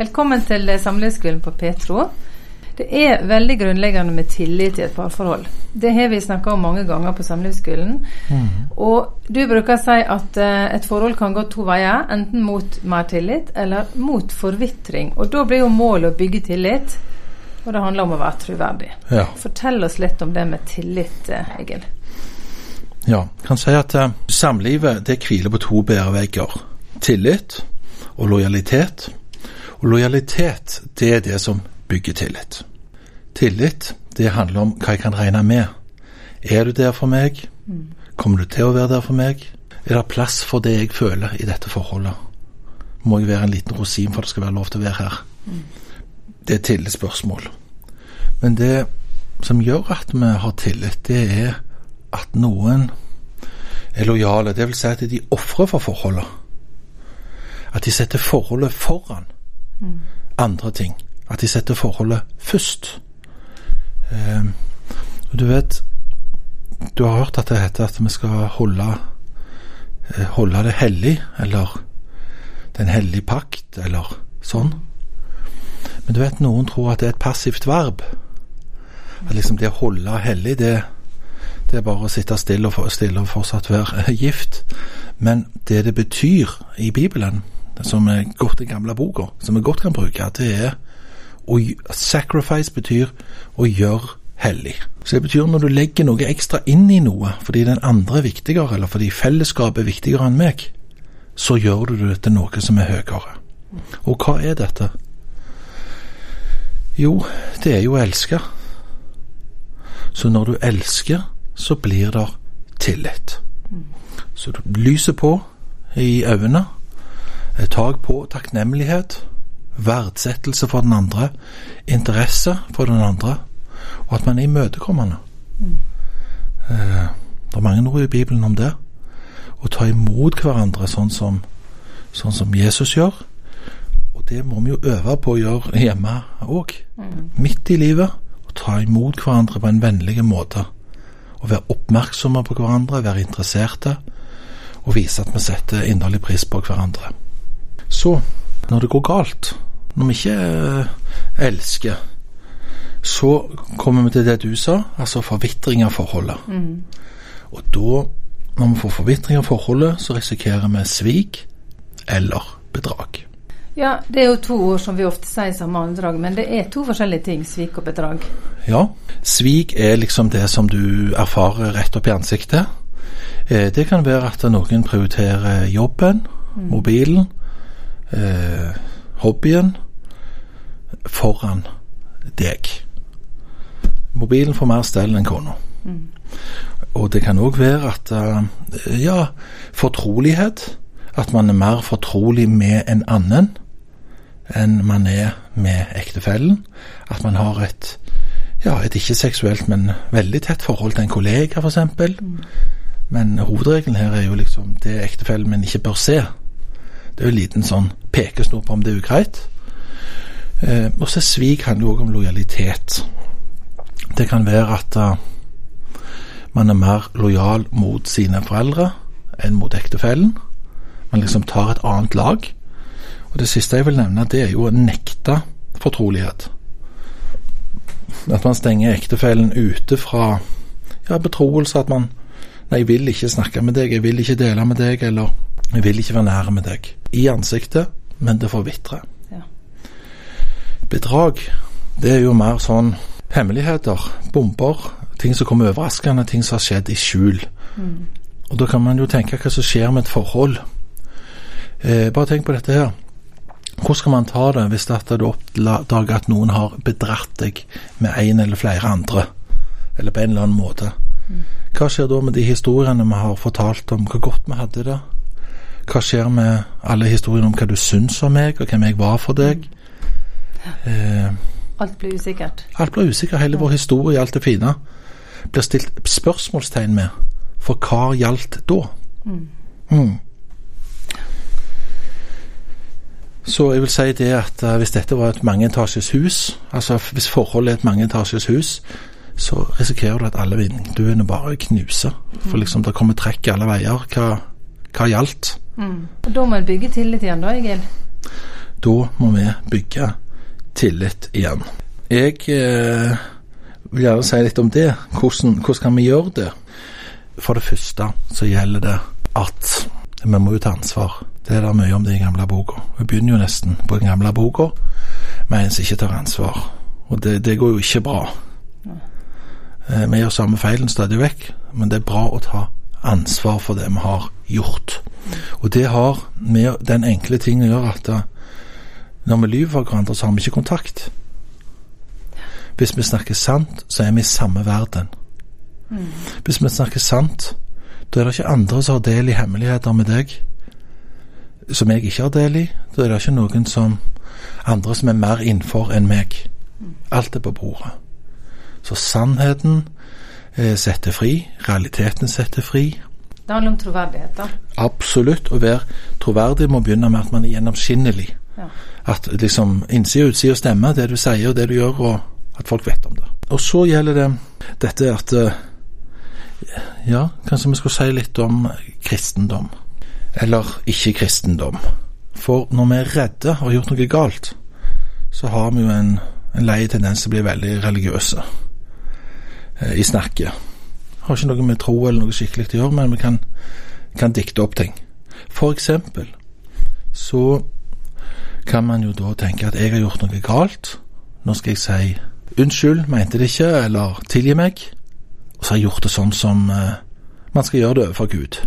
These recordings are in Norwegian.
Velkommen til Samlivskvelden på Petro. Det er veldig grunnleggende med tillit i et parforhold. Det har vi snakka om mange ganger på Samlivsskolen. Mm. Og du bruker å si at uh, et forhold kan gå to veier, enten mot mer tillit eller mot forvitring. Og da blir jo målet å bygge tillit, og det handler om å være troverdig. Ja. Fortell oss litt om det med tillit, uh, Egil. Ja, jeg kan si at uh, samlivet det hviler på to bærevegger. Tillit og lojalitet. Og lojalitet, det er det som bygger tillit. Tillit, det handler om hva jeg kan regne med. Er du der for meg? Kommer du til å være der for meg? Er det plass for det jeg føler i dette forholdet? Må jeg være en liten rosin for det skal være lov til å være her? Det er tillitsspørsmål. Men det som gjør at vi har tillit, det er at noen er lojale. Det vil si at de ofrer for forholdet. At de setter forholdet foran mm. andre ting. At de setter forholdet først. Eh, du vet Du har hørt at det heter at vi skal holde, eh, holde det hellig, eller Den hellige pakt, eller sånn. Men du vet, noen tror at det er et passivt verb. At liksom det å holde hellig, det, det er bare å sitte stille og, stille og fortsatt være gift. Men det det betyr i Bibelen, som er godt i gamle boka, som vi godt kan bruke, det er å Sacrifice betyr å gjøre hellig. Så det betyr når du legger noe ekstra inn i noe fordi den andre er viktigere, eller fordi fellesskapet er viktigere enn meg, så gjør du det til noe som er høyere. Og hva er dette? Jo, det er jo å elske. Så når du elsker, så blir det tillit. Så du lyser på i øynene tak på takknemlighet, verdsettelse for den andre, interesse for den andre, og at man er imøtekommende. Mm. Eh, det er mange ord i Bibelen om det. Å ta imot hverandre sånn som, sånn som Jesus gjør. Og det må vi jo øve på å gjøre hjemme òg. Mm. Midt i livet. Å ta imot hverandre på en vennlig måte. Å være oppmerksomme på hverandre, være interesserte. Og vise at vi setter inderlig pris på hverandre. Så, når det går galt, når vi ikke eh, elsker, så kommer vi til det du sa, altså forvitring av forholdet. Mm. Og da, når vi får forvitring av forholdet, så risikerer vi svik eller bedrag. Ja, det er jo to ord som vi ofte sier som andrag, men det er to forskjellige ting, svik og bedrag. Ja, svik er liksom det som du erfarer rett opp i ansiktet. Eh, det kan være at noen prioriterer jobben, mm. mobilen, eh, hobbyen foran deg. Mobilen får mer stell enn kona. Mm. Og det kan òg være at uh, ja, fortrolighet. At man er mer fortrolig med en annen enn man er med ektefellen. At man har et ja, et ikke-seksuelt, men veldig tett forhold til en kollega, f.eks. Mm. Men hovedregelen her er jo liksom det ektefellen min ikke bør se. Det er jo en liten sånn pekesnor på om det er ugreit. Eh, og så svik handler jo òg om lojalitet. Det kan være at uh, man er mer lojal mot sine foreldre enn mot ektefellen. Man liksom tar et annet lag. Og det siste jeg vil nevne, det er jo å nekte fortrolighet. At man stenger ektefellen ute fra ja, betroelse. At man Nei, jeg vil ikke snakke med deg, jeg vil ikke dele med deg, eller jeg vil ikke være nære med deg i ansiktet, men det forvitrer. Ja. Bedrag, det er jo mer sånn hemmeligheter, bomber, ting som kommer overraskende, ting som har skjedd i skjul. Mm. Og da kan man jo tenke hva som skjer med et forhold. Eh, bare tenk på dette her. Hvordan skal man ta det hvis det du oppdager at noen har bedratt deg med en eller flere andre, eller på en eller annen måte? Mm. Hva skjer da med de historiene vi har fortalt om hvor godt vi hadde det? Hva skjer med alle historiene om hva du syns om meg, og hvem jeg var for deg? Eh, alt blir usikkert. Alt blir usikkert. Hele vår historie, alt det fine, blir stilt spørsmålstegn med. For hva gjaldt da? Mm. Mm. Så jeg vil si det at uh, hvis dette var et mangeetasjes hus, altså hvis forholdet er et mangeetasjes hus, så risikerer du at alle vinduene bare knuser. For mm. liksom det kommer trekk alle veier. Hva, hva gjaldt? Mm. Og Da må en bygge tillit igjen, da, Egil? Da må vi bygge tillit igjen. Jeg eh, vil gjerne si litt om det. Hvordan, hvordan kan vi gjøre det? For det første så gjelder det at vi må jo ta ansvar. Det er det mye om det i gamle boka. Vi begynner jo nesten på den gamle boka med en som ikke tar ansvar. Og det, det går jo ikke bra. Eh, vi gjør samme feilen stadig vekk, men det er bra å ta ansvar for det vi har gjort. Og det har med den enkle ting å gjøre at når vi lyver for hverandre, så har vi ikke kontakt. Hvis vi snakker sant, så er vi i samme verden. Mm. Hvis vi snakker sant, da er det ikke andre som har del i hemmeligheter med deg som jeg ikke har del i. Da er det ikke noen som andre som er mer innenfor enn meg. Alt er på bordet. Så sannheten eh, setter fri. Realiteten setter fri. Det handler om troverdighet, da? Absolutt. Å være troverdig må begynne med at man er gjennomskinnelig. Ja. At liksom innsida og utsida stemmer, det du sier og det du gjør, og at folk vet om det. Og så gjelder det dette at eh, Ja, kanskje vi skulle si litt om kristendom. Eller ikke-kristendom. For når vi er redde og har gjort noe galt, så har vi jo en, en lei tendens til å bli veldig religiøse eh, i snakket. Har ikke noe med tro eller noe skikkelig å gjøre, men vi kan, kan dikte opp ting. For eksempel så kan man jo da tenke at jeg har gjort noe galt. Nå skal jeg si unnskyld, mente det ikke, eller tilgi meg. Og så har jeg gjort det sånn som uh, man skal gjøre det overfor Gud.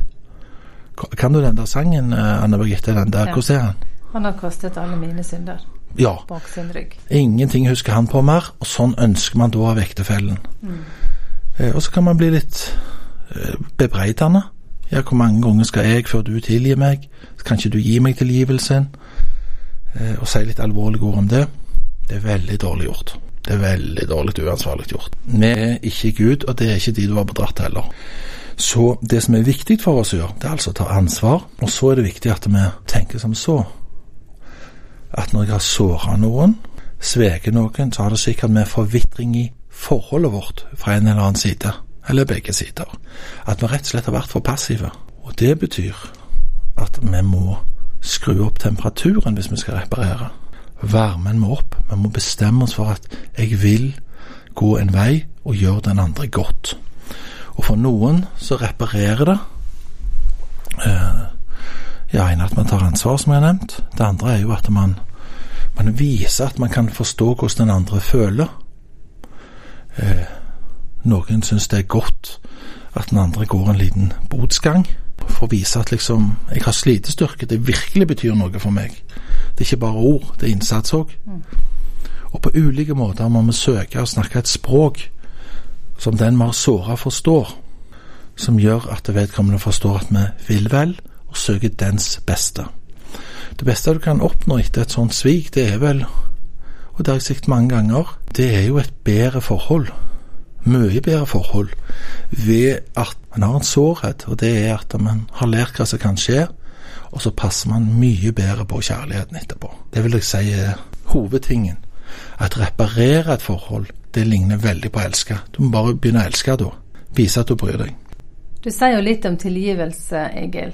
Kan du den der sangen, uh, Anne Birgitte? Den der, ja. hvordan er han? Han har kostet alle mine synder ja. bak sin rygg. Ingenting husker han på mer, og sånn ønsker man da av ektefellen. Mm. Uh, og så kan man bli litt bebreidende. Ja, hvor mange ganger skal jeg før du tilgir meg? Kan ikke du gi meg tilgivelsen? Eh, og si litt alvorlige ord om det, det er veldig dårlig gjort. Det er veldig dårlig uansvarlig gjort. Vi er ikke Gud, og det er ikke de du har bedratt heller. Så det som er viktig for oss å gjøre, det er altså å ta ansvar. Og så er det viktig at vi tenker som så. At når jeg har såra noen, sveket noen, så har det sikkert med forvitring i forholdet vårt fra en eller annen side. Eller begge sider. At vi rett og slett har vært for passive. Og det betyr at vi må skru opp temperaturen hvis vi skal reparere. Varmen må opp. Vi må bestemme oss for at jeg vil gå en vei og gjøre den andre godt. Og for noen så reparerer det. Eh, ja, en at man tar ansvar, som jeg har nevnt. Det andre er jo at man, man viser at man kan forstå hvordan den andre føler. Eh, noen syns det er godt at den andre går en liten botsgang for å vise at liksom jeg har slitestyrke. Det virkelig betyr noe for meg. Det er ikke bare ord, det er innsats òg. Og på ulike måter må vi søke å snakke et språk som den vi har såra, forstår. Som gjør at vedkommende forstår at vi vil vel, og søker dens beste. Det beste du kan oppnå etter et sånt svik, det er vel, og det har jeg sagt mange ganger, det er jo et bedre forhold mye bedre forhold ved at man har en sårhet, og det er at man har lært hva som kan skje, og så passer man mye bedre på kjærligheten etterpå. Det vil jeg si er hovedtingen. At reparere et forhold, det ligner veldig på å elske. Du må bare begynne å elske da. Vise at du bryr deg. Du sier jo litt om tilgivelse, Egil.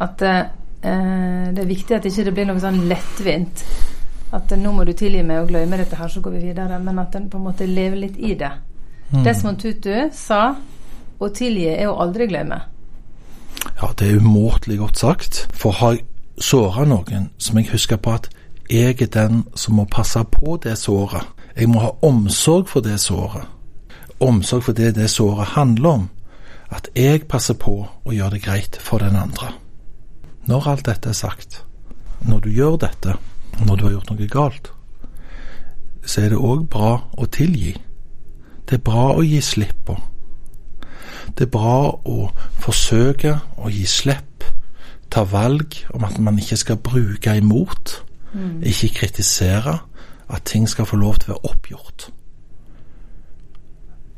At eh, det er viktig at det ikke blir noe sånn lettvint. At nå må du tilgi meg og glemme dette her, så går vi videre. Men at en på en måte lever litt i det. Mm. Desmond Tutu sa å tilgi er å aldri glemme. Ja, det er umåtelig godt sagt. For har jeg såra noen, som jeg husker på at jeg er den som må passe på det såret. Jeg må ha omsorg for det såret. Omsorg for det det såret handler om. At jeg passer på å gjøre det greit for den andre. Når alt dette er sagt, når du gjør dette, når du har gjort noe galt, så er det òg bra å tilgi. Det er bra å gi slipp på. Det er bra å forsøke å gi slipp, ta valg om at man ikke skal bruke imot, mm. ikke kritisere, at ting skal få lov til å være oppgjort.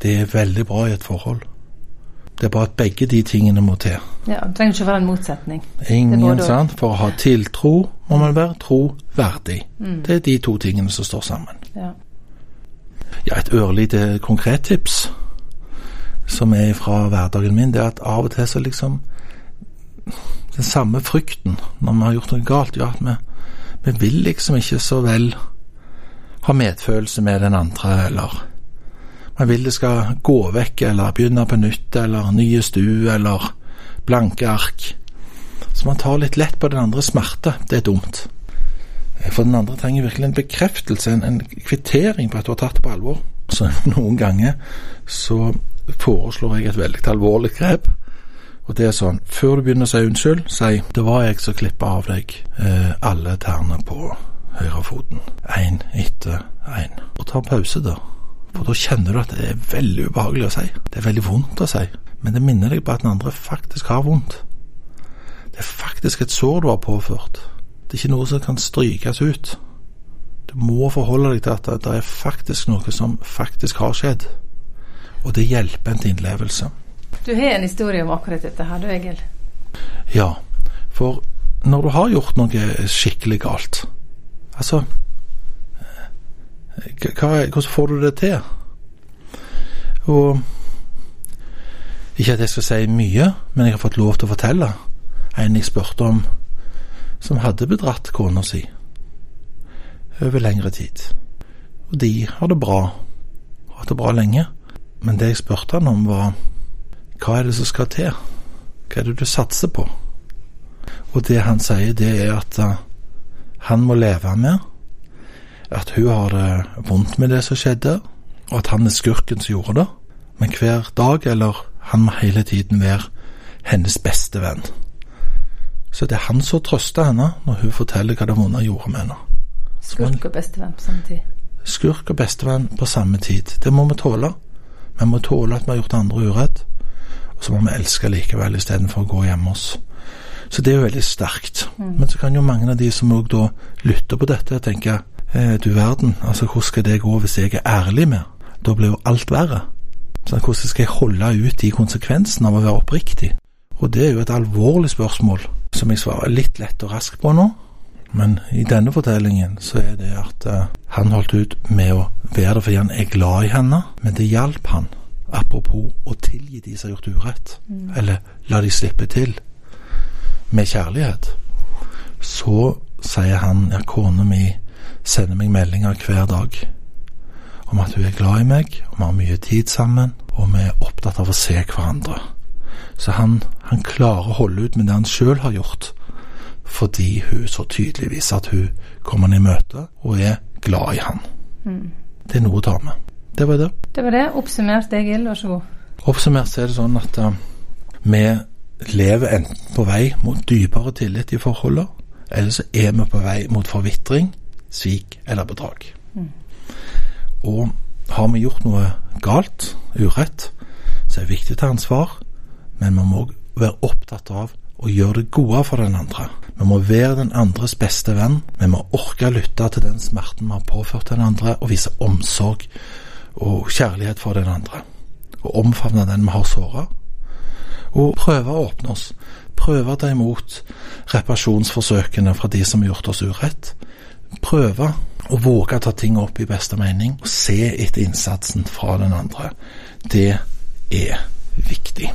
Det er veldig bra i et forhold. Det er bare at begge de tingene må til. Ja, Det trenger ikke å være en motsetning. Ingen, sant. For å ha tiltro må man være troverdig. Mm. Det er de to tingene som står sammen. Ja. Ja, et ørlite konkret tips som er fra hverdagen min, det er at av og til så liksom Den samme frykten når vi har gjort noe galt, gjør at vi, Vi vil liksom ikke så vel ha medfølelse med den andre, eller man vil det skal gå vekk, eller begynne på nytt, eller nye stu, eller blanke ark. Så man tar litt lett på den andres smerte. Det er dumt. For den andre trenger virkelig en bekreftelse, en, en kvittering på at du har tatt det på alvor. Så noen ganger så foreslår jeg et veldig alvorlig grep. Og det er sånn, før du begynner å si unnskyld, si det var jeg som klippa av deg eh, alle tærne på høyrefoten. Én etter én. Og ta en pause, da. For da kjenner du at det er veldig ubehagelig å si. Det er veldig vondt å si. Men det minner deg på at den andre faktisk har vondt. Det er faktisk et sår du har påført. Det er ikke noe som kan strykes ut. Du må forholde deg til at det er faktisk noe som faktisk har skjedd. Og det hjelper en til innlevelse. Du har en historie om akkurat dette her, du Egil? Ja, for når du har gjort noe skikkelig galt, altså hva, Hvordan får du det til? Og Ikke at jeg skal si mye, men jeg har fått lov til å fortelle en jeg spurte om, som hadde bedratt kona si over lengre tid. Og de har det bra, har hatt det bra lenge. Men det jeg spurte han om, var hva er det som skal til? Hva er det du satser på? Og det han sier, det er at uh, han må leve med at hun har det vondt med det som skjedde, og at han er skurken som gjorde det. Men hver dag, eller han må hele tiden være hennes beste venn. Så det er han som trøster henne når hun forteller hva det vonde gjorde med henne. Skurk og bestevenn på samme tid. Skurk og bestevenn på samme tid. Det må vi tåle. Vi må tåle at vi har gjort andre urett, og så må vi elske likevel istedenfor å gå hjemme oss. Så det er jo veldig sterkt. Mm. Men så kan jo mange av de som òg da lytter på dette, tenke eh, du verden, altså hvordan skal det gå hvis jeg er ærlig med? Da blir jo alt verre. Så hvordan skal jeg holde ut de konsekvensene av å være oppriktig? Og det er jo et alvorlig spørsmål som jeg svarer litt lett og raskt på nå. Men i denne fortellingen så er det at uh, han holdt ut med å være det fordi han er glad i henne, men det hjalp han. Apropos å tilgi de som har gjort urett, mm. eller la de slippe til med kjærlighet. Så sier han ja, kona mi sender meg meldinger hver dag om at hun er glad i meg, og vi har mye tid sammen, og vi er opptatt av å se hverandre. Så han, han klarer å holde ut med det han sjøl har gjort fordi hun så tydelig viser at hun kommer han i møte og er glad i han. Mm. Det er noe å ta med. Det var det. Det var det. Oppsummert, Egil. Vær så god. Oppsummert så er det sånn at uh, vi lever enten på vei mot dypere tillit i forholdet, eller så er vi på vei mot forvitring, svik eller bedrag. Mm. Og har vi gjort noe galt, urett, så er det viktig å ta ansvar, men vi må være opptatt av å gjøre det gode for den andre. Vi må være den andres beste venn. Vi må orke å lytte til den smerten vi har påført den andre, og vise omsorg og kjærlighet for den andre. Og omfavne den vi har såra. Og prøve å åpne oss. Prøve å ta imot reparasjonsforsøkene fra de som har gjort oss urett. Prøve å våge å ta ting opp i beste mening, og se etter innsatsen fra den andre. Det er viktig.